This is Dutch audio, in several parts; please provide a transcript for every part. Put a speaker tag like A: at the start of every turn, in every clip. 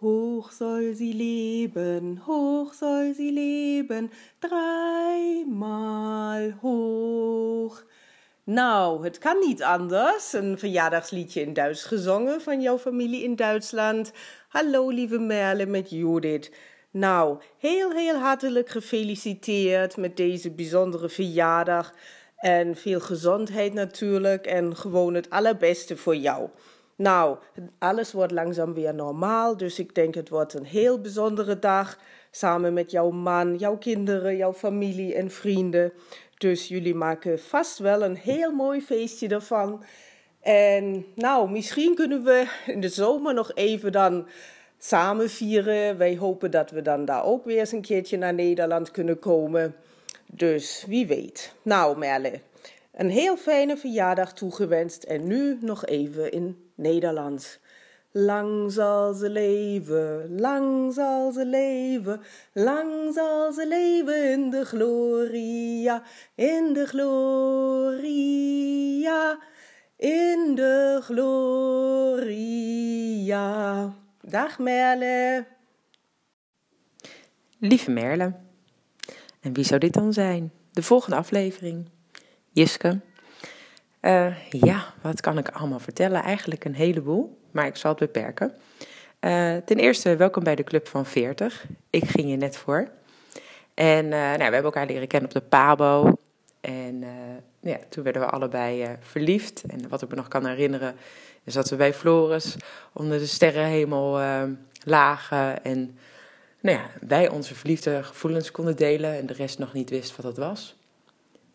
A: Hoch soll sie leben, hoch soll sie leben, dreimal hoch. Nou, het kan niet anders. Een verjaardagsliedje in Duits gezongen van jouw familie in Duitsland. Hallo lieve Merle met Judith. Nou, heel heel hartelijk gefeliciteerd met deze bijzondere verjaardag. En veel gezondheid natuurlijk en gewoon het allerbeste voor jou. Nou, alles wordt langzaam weer normaal, dus ik denk het wordt een heel bijzondere dag. Samen met jouw man, jouw kinderen, jouw familie en vrienden. Dus jullie maken vast wel een heel mooi feestje ervan. En nou, misschien kunnen we in de zomer nog even dan samen vieren. Wij hopen dat we dan daar ook weer eens een keertje naar Nederland kunnen komen. Dus wie weet. Nou, Merle, een heel fijne verjaardag toegewenst en nu nog even in Nederlands. Lang zal ze leven, lang zal ze leven, lang zal ze leven in de gloria, in de gloria, in de gloria. Dag Merle.
B: Lieve Merle. En wie zou dit dan zijn? De volgende aflevering. Jiske. Uh, ja, wat kan ik allemaal vertellen? Eigenlijk een heleboel, maar ik zal het beperken. Uh, ten eerste, welkom bij de Club van 40. Ik ging je net voor. En uh, nou, we hebben elkaar leren kennen op de Pabo. En ja, toen werden we allebei verliefd. En wat ik me nog kan herinneren, is dat we bij Floris onder de sterrenhemel lagen. En nou ja, wij onze verliefde gevoelens konden delen en de rest nog niet wist wat dat was.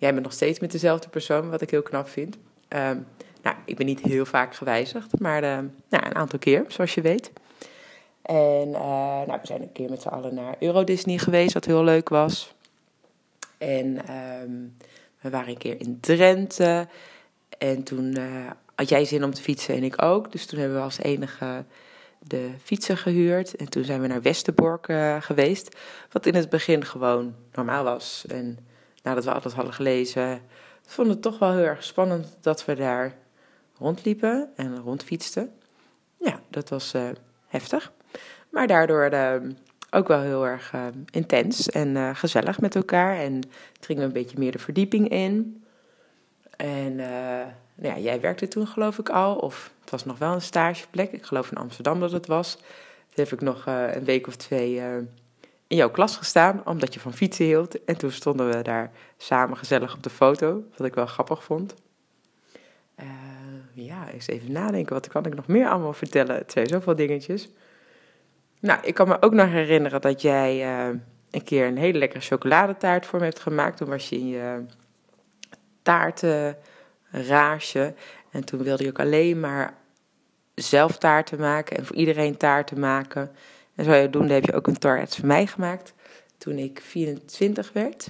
B: Jij bent nog steeds met dezelfde persoon, wat ik heel knap vind. Ehm, nou, ik ben niet heel vaak gewijzigd, maar uh, nou, een aantal keer, zoals je weet. En uh, nou, we zijn een keer met z'n allen naar Euro Disney geweest, wat heel leuk was. En um, we waren een keer in Drenthe. En toen uh, had jij zin om te fietsen en ik ook. Dus toen hebben we als enige de fietsen gehuurd. En toen zijn we naar Westerbork geweest. Wat in het begin gewoon normaal was. En nadat we alles hadden gelezen, vond het toch wel heel erg spannend dat we daar rondliepen en rondfietsten. Ja, dat was uh, heftig. Maar daardoor uh, ook wel heel erg uh, intens en gezellig met elkaar. En het ging een beetje meer de verdieping in. En nou ja, jij werkte toen geloof ik al, of het was nog wel een stageplek. Ik geloof in Amsterdam dat het was. Toen heb ik nog een week of twee in jouw klas gestaan, omdat je van fietsen hield. En toen stonden we daar samen gezellig op de foto, wat ik wel grappig vond. Uh, ja, eens even nadenken, wat kan ik nog meer allemaal vertellen? Het zijn zoveel dingetjes. Nou, ik kan me ook nog herinneren dat jij uh, een keer een hele lekkere chocoladetaart voor me hebt gemaakt. Toen was je in je taartenraasje. En toen wilde je ook alleen maar zelf taarten maken en voor iedereen taarten maken. En zodoende heb je ook een target voor mij gemaakt toen ik 24 werd.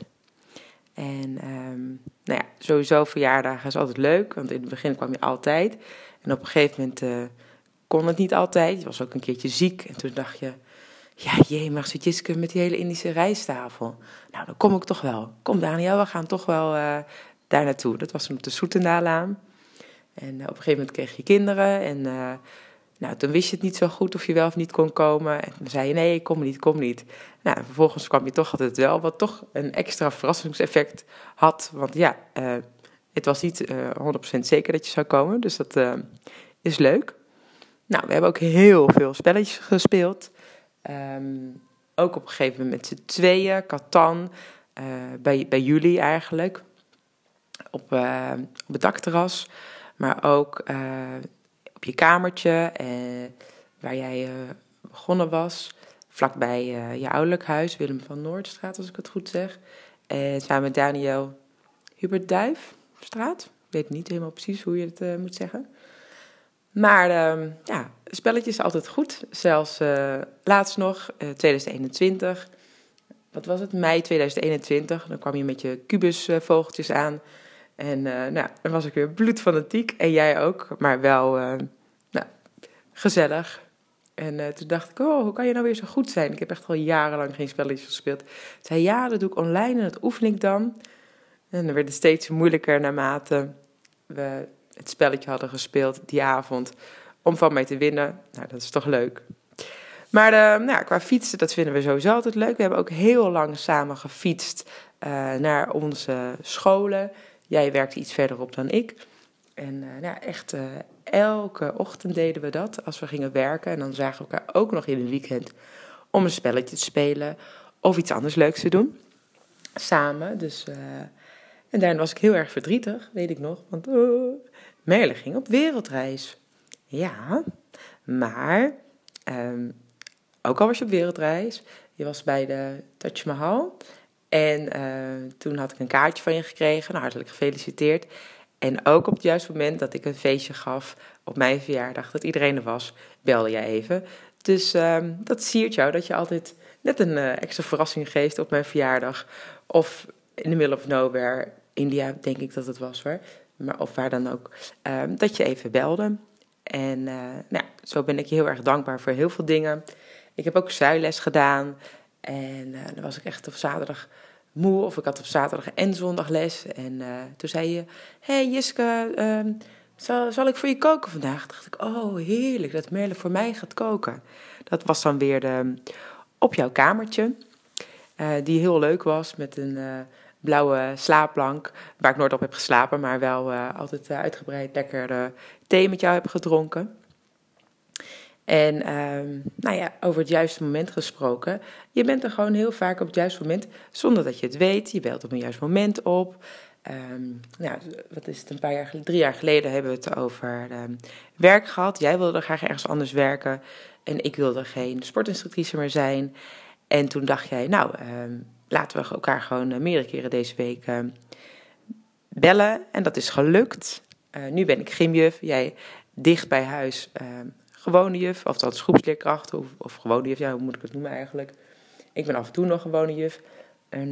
B: En um, nou ja, sowieso verjaardagen is altijd leuk, want in het begin kwam je altijd. En op een gegeven moment uh, kon het niet altijd. Je was ook een keertje ziek en toen dacht je... Ja, jee, mag ze Jiske met die hele Indische rijsttafel. Nou, dan kom ik toch wel. Kom Daniel, we gaan toch wel uh, daar naartoe. Dat was toen op de Soetendalaan. En uh, op een gegeven moment kreeg je kinderen en... Nou, toen wist je het niet zo goed of je wel of niet kon komen. En dan zei je nee, ik kom niet, kom niet. Nou, vervolgens kwam je toch altijd wel, wat toch een extra verrassingseffect had. Want ja, uh, het was niet uh, eh, 100% zeker dat je zou komen, dus dat uh, is leuk. Nou, we hebben ook heel veel spelletjes gespeeld. Um, ook op een gegeven moment met z'n tweeën, Catan, bij, bij jullie eigenlijk. Op, op het dakterras, maar ook je kamertje, eh, waar jij eh, begonnen was. Vlakbij eh, je ouderlijk huis, Willem van Noordstraat, als ik het goed zeg. En samen met Daniel Hubert Duifstraat. Ik weet niet helemaal precies hoe je het moet zeggen. Maar uh, ja, spelletje is altijd goed. Zelfs laatst nog, uh, 2021. Wat was het? Mei 2021. Dan kwam je met je kubusvogeltjes aan. En nou, dan was ik weer bloedfanatiek. En jij ook. Maar wel gezellig. En uh, toen dacht ik, oh, hoe kan je nou weer zo goed zijn? Ik heb echt al jarenlang geen spelletjes gespeeld. Ik zei, ja, dat doe ik online en dat oefen ik dan. En dan werd het steeds moeilijker naarmate we het spelletje hadden gespeeld die avond. Om van mij te winnen. Nou, dat is toch leuk. Maar de, nou, qua fietsen, dat vinden we sowieso altijd leuk. We hebben ook heel lang samen gefietst naar onze scholen. Jij werkte iets verderop dan ik. En nou, echt elke ochtend deden we dat als we gingen werken. En dan zagen we elkaar ook nog in het weekend om een spelletje te spelen of iets anders leuks te doen. Samen. Dus, uh, en daarna was ik heel erg verdrietig, weet ik nog. Want uh, Merle ging op wereldreis. Ja, maar um, ook al was je op wereldreis, je was bij de Taj Mahal. En uh, toen had ik een kaartje van je gekregen. Nou, hartelijk gefeliciteerd. En ook op het juiste moment dat ik een feestje gaf op mijn verjaardag, dat iedereen er was, belde jij even. Dus um, dat siert jou dat je altijd net een uh, extra verrassing geeft op mijn verjaardag. Of in the middle of nowhere, India denk ik dat het was hoor. Maar, of waar dan ook. Um, dat je even belde. En uh, nou, zo ben ik je heel erg dankbaar voor heel veel dingen. Ik heb ook zuiles gedaan. En uh, dan was ik echt op zaterdag moe. Of ik had op zaterdag en zondag les. En toen zei je: hey Jiske, um, zal, zal ik voor je koken vandaag? dacht ik, oh heerlijk dat Merle voor mij gaat koken. Dat was dan weer de, op jouw kamertje, uh, die heel leuk was met een uh, blauwe slaapplank. Waar ik nooit op heb geslapen, maar wel altijd uitgebreid lekker thee met jou heb gedronken. En um, nou ja, over het juiste moment gesproken. Je bent er gewoon heel vaak op het juiste moment, zonder dat je het weet. Je belt op een juist moment op. Um, nou, wat is het, een paar jaar, drie jaar geleden hebben we het over um, werk gehad. Jij wilde graag ergens anders werken en ik wilde geen sportinstructrice meer zijn. En toen dacht jij, nou, laten we elkaar gewoon uh, meerdere keren deze week bellen. En dat is gelukt. Uh, nu ben ik gymjuf, jij dicht bij huis gewone juf, of dat is groepsleerkracht of, of gewone juf, ja, hoe moet ik het noemen eigenlijk. Ik ben af en toe nog gewone juf. En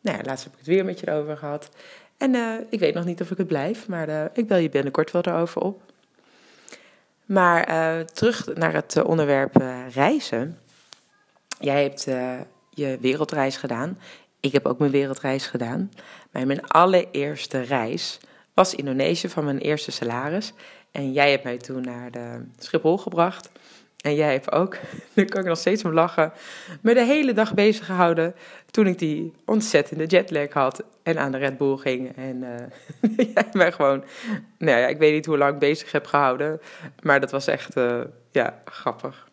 B: nou ja, laatst heb ik het weer met je erover gehad. En uh, ik weet nog niet of ik het blijf, maar uh, ik bel je binnenkort wel erover op. Maar uh, terug naar het onderwerp reizen. Jij hebt je wereldreis gedaan. Ik heb ook mijn wereldreis gedaan. Maar mijn allereerste reis was Indonesië van mijn eerste salaris. En jij hebt mij toen naar de Schiphol gebracht. En jij hebt ook, daar kan ik nog steeds om lachen, me de hele dag bezig gehouden toen ik die ontzettende jetlag had en aan de Red Bull ging. En uh, jij mij gewoon, nou ja, ik weet niet hoe lang bezig heb gehouden, maar dat was echt, uh, ja, grappig.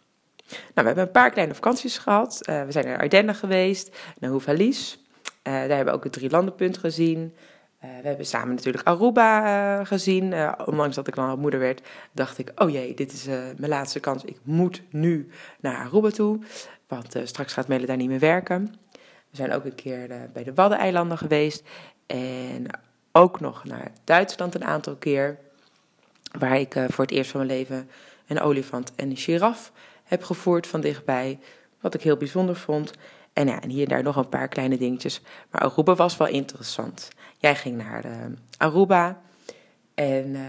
B: Nou, we hebben een paar kleine vakanties gehad. Uh, we zijn naar Ardennen geweest, naar Houffalize. daar hebben we ook het drie landenpunt gezien. Uh, we hebben samen natuurlijk Aruba uh, gezien. Uh, ondanks dat ik al moeder werd, dacht ik: oh jee, dit is mijn laatste kans. Ik moet nu naar Aruba toe. Want straks gaat Melle daar niet meer werken. We zijn ook een keer bij de Waddeneilanden geweest. En ook nog naar Duitsland een aantal keer. Waar ik voor het eerst van mijn leven een olifant en een giraf heb gevoerd van dichtbij. Wat ik heel bijzonder vond. En, ja, en hier en daar nog een paar kleine dingetjes. Maar Aruba was wel interessant. Jij ging naar eh, Aruba. En uh,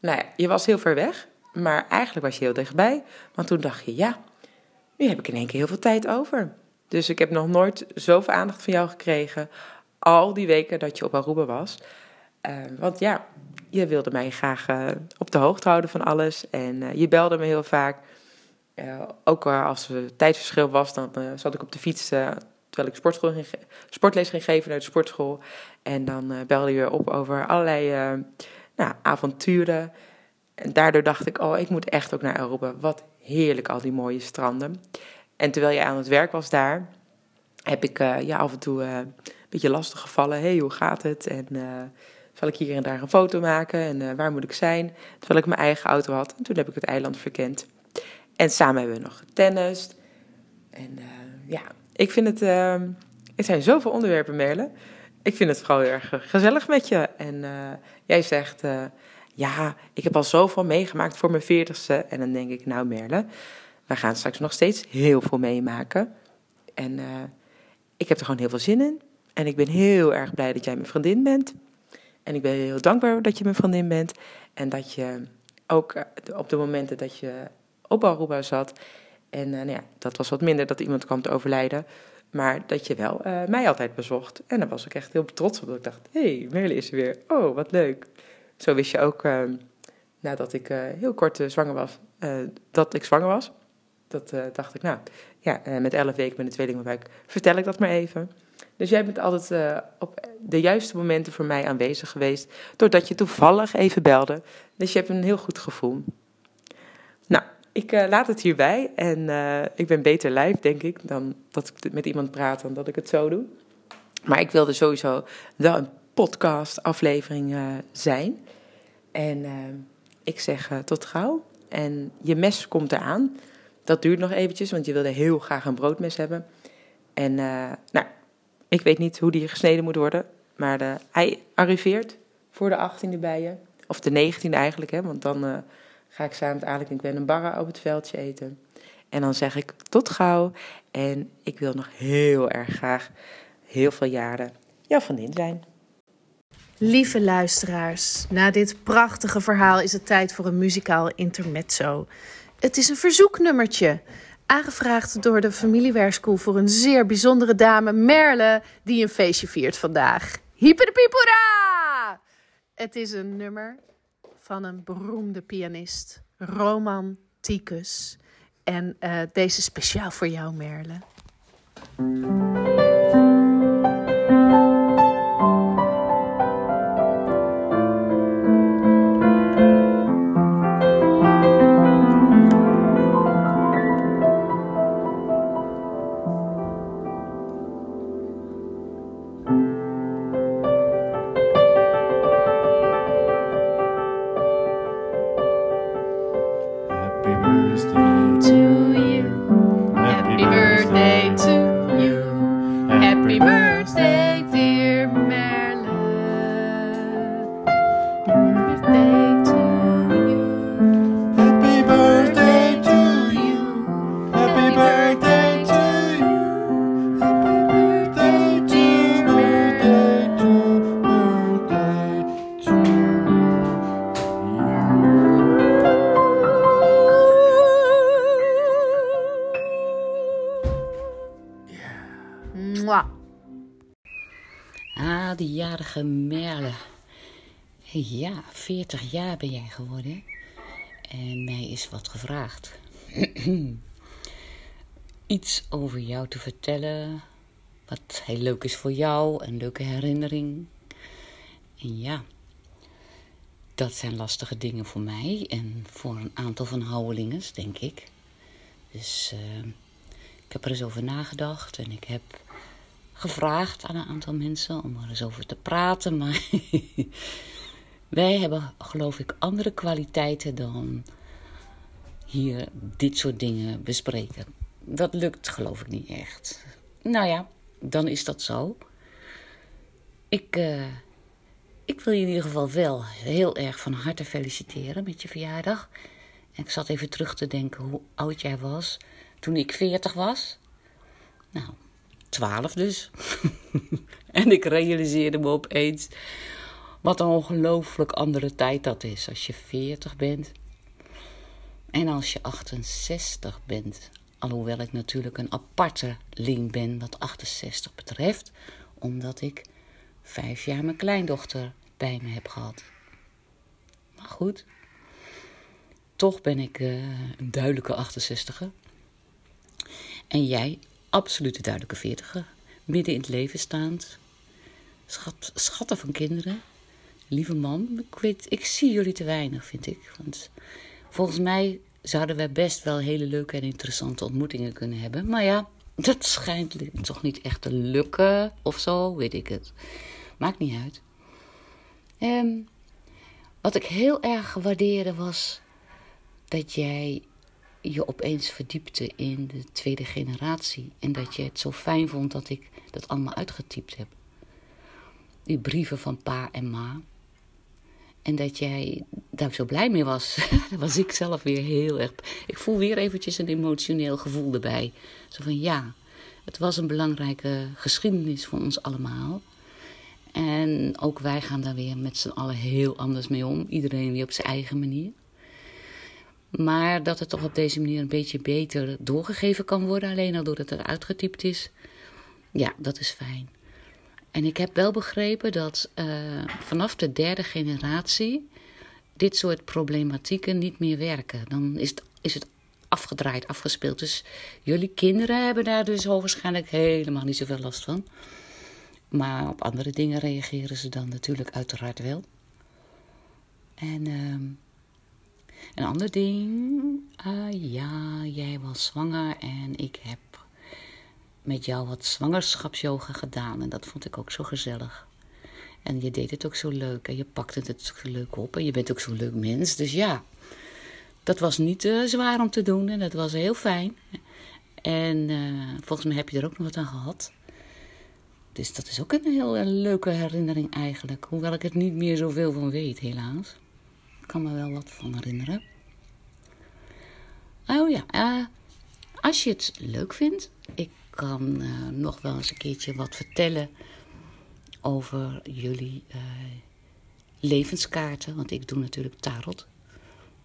B: nou ja, je was heel ver weg. Maar eigenlijk was je heel dichtbij. Want toen dacht je, ja, nu heb ik in één keer heel veel tijd over. Dus ik heb nog nooit zoveel aandacht van jou gekregen. Al die weken dat je op Aruba was. Uh, want ja, je wilde mij graag op de hoogte houden van alles. En je belde me heel vaak. Ook als er tijdverschil was, dan zat ik op de fiets terwijl ik sportschool ging, sportles ging geven uit de sportschool. En dan belde je op over allerlei nou, avonturen. En daardoor dacht ik, oh, ik moet echt ook naar Europa. Wat heerlijk, al die mooie stranden. En terwijl je aan het werk was daar, heb ik ja, af en toe een beetje lastig gevallen. hey, hoe gaat het? En zal ik hier en daar een foto maken? En waar moet ik zijn? Terwijl ik mijn eigen auto had. En toen heb ik het eiland verkend. En samen hebben we nog getennist. En ja, ik vind het. Uh, er zijn zoveel onderwerpen, Merle. Ik vind het gewoon heel erg gezellig met je. En jij zegt. Ja, ik heb al zoveel meegemaakt voor mijn veertigste. En dan denk ik, nou Merle, we gaan straks nog steeds heel veel meemaken. En ik heb er gewoon heel veel zin in. En ik ben heel erg blij dat jij mijn vriendin bent. En ik ben heel dankbaar dat je mijn vriendin bent. En dat je ook op de momenten dat je op Aruba zat en uh, nou ja, dat was wat minder dat iemand kwam te overlijden. Maar dat je wel uh, mij altijd bezocht. En daar was ik echt heel trots op. Dat ik dacht, hé, hey, Merle is er weer. Oh, wat leuk. Zo wist je ook, uh, nadat ik heel kort zwanger was, dat ik zwanger was. dat dacht ik, nou ja, met elf weken met een tweelingbuik vertel ik dat maar even. Dus jij bent altijd op de juiste momenten voor mij aanwezig geweest, doordat je toevallig even belde. Dus je hebt een heel goed gevoel. Ik laat het hierbij en ik ben beter live, denk ik, dan dat ik met iemand praat dan dat ik het zo doe. Maar ik wilde sowieso wel een podcast-aflevering uh, zijn. En ik zeg tot gauw. En je mes komt eraan. Dat duurt nog eventjes, want je wilde heel graag een broodmes hebben. En nou, ik weet niet hoe die gesneden moet worden. Maar hij arriveert voor de 18e bij je. Of de 19e eigenlijk, hè, want dan ga ik samen met Alek en Gwen een barra op het veldje eten. En dan zeg ik tot gauw. En ik wil nog heel erg graag heel veel jaren jouw vriendin zijn.
C: Lieve luisteraars, na dit prachtige verhaal is het tijd voor een muzikaal intermezzo. Het is een verzoeknummertje, aangevraagd door de familiewerkschool voor een zeer bijzondere dame, Merle, die een feestje viert vandaag. Hyperpipura! Het is een nummer van een beroemde pianist, Roman Ticus. En uh, deze speciaal voor jou, Merle.
D: Merle. Ja, 40 jaar ben jij geworden. En mij is wat gevraagd. Iets over jou te vertellen. Wat heel leuk is voor jou. Een leuke herinnering. En ja, dat zijn lastige dingen voor mij. En voor een aantal van Houwelingens, denk ik. Dus uh, ik heb er eens over nagedacht. En ik heb gevraagd aan een aantal mensen om er eens over te praten. Maar wij hebben, geloof ik, andere kwaliteiten dan hier dit soort dingen bespreken. Dat lukt, geloof ik, niet echt. Nou ja, dan is dat zo. Ik, uh, ik wil je in ieder geval wel heel erg van harte feliciteren met je verjaardag. Ik zat even terug te denken hoe oud jij was toen ik 40 was. Nou, 12 dus. en ik realiseerde me opeens wat een ongelooflijk andere tijd dat is als je 40 bent. En als je 68 bent. Alhoewel ik natuurlijk een aparte link ben wat 68 betreft. Omdat ik vijf jaar mijn kleindochter bij me heb gehad. Maar goed. Toch ben ik uh, een duidelijke 68er. En jij absolute duidelijke veertiger. Midden in het leven staand. Schat, schatten van kinderen. Lieve man, ik, weet, ik zie jullie te weinig, vind ik. Want volgens mij zouden wij best wel hele leuke en interessante ontmoetingen kunnen hebben. Maar ja, dat schijnt toch niet echt te lukken of zo, weet ik het. Maakt niet uit. Um, wat ik heel erg waardeerde was dat jij je opeens verdiepte in de tweede generatie. En dat je het zo fijn vond dat ik dat allemaal uitgetypt heb. Die brieven van pa en ma. En dat jij daar zo blij mee was. Daar was ik zelf weer heel erg. Ik voel weer eventjes een emotioneel gevoel erbij. Zo van ja, het was een belangrijke geschiedenis voor ons allemaal. En ook wij gaan daar weer met z'n allen heel anders mee om. Iedereen weer op zijn eigen manier. Maar dat het toch op deze manier een beetje beter doorgegeven kan worden, alleen al doordat het uitgetypt is. Ja, dat is fijn. En ik heb wel begrepen dat uh, vanaf de derde generatie dit soort problematieken niet meer werken. Dan is het, is het afgedraaid, afgespeeld. Dus jullie kinderen hebben daar dus hoogwaarschijnlijk helemaal niet zoveel last van. Maar op andere dingen reageren ze dan natuurlijk uiteraard wel. En ehm, een ander ding. Uh, ja, jij was zwanger en ik heb met jou wat zwangerschapsyoga gedaan. En dat vond ik ook zo gezellig. En je deed het ook zo leuk en je pakte het zo leuk op. En je bent ook zo'n leuk mens. Dus ja, dat was niet uh, zwaar om te doen en dat was heel fijn. En uh, volgens mij heb je er ook nog wat aan gehad. Dus dat is ook een heel een leuke herinnering eigenlijk. Hoewel ik het niet meer zoveel van weet, helaas. Kan me wel wat van herinneren. Oh ja, uh, als je het leuk vindt, ik kan uh, nog wel eens een keertje wat vertellen over jullie uh, levenskaarten. Want ik doe natuurlijk tarot.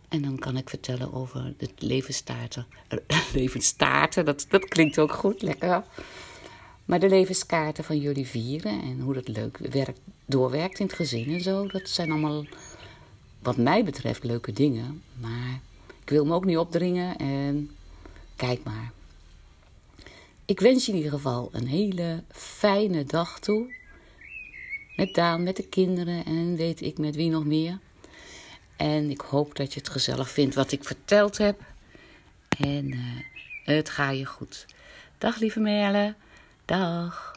D: En dan kan ik vertellen over de levenstaarten. levenstaarten, dat, dat klinkt ook goed, lekker. Maar de levenskaarten van jullie vieren en hoe dat leuk werkt, doorwerkt in het gezin en zo. Dat zijn allemaal, wat mij betreft, leuke dingen. Maar ik wil me ook niet opdringen en kijk maar. Ik wens je in ieder geval een hele fijne dag toe. Met Daan, met de kinderen en weet ik met wie nog meer. En ik hoop dat je het gezellig vindt wat ik verteld heb. En uh, het gaat je goed. Dag lieve Merle. Dag.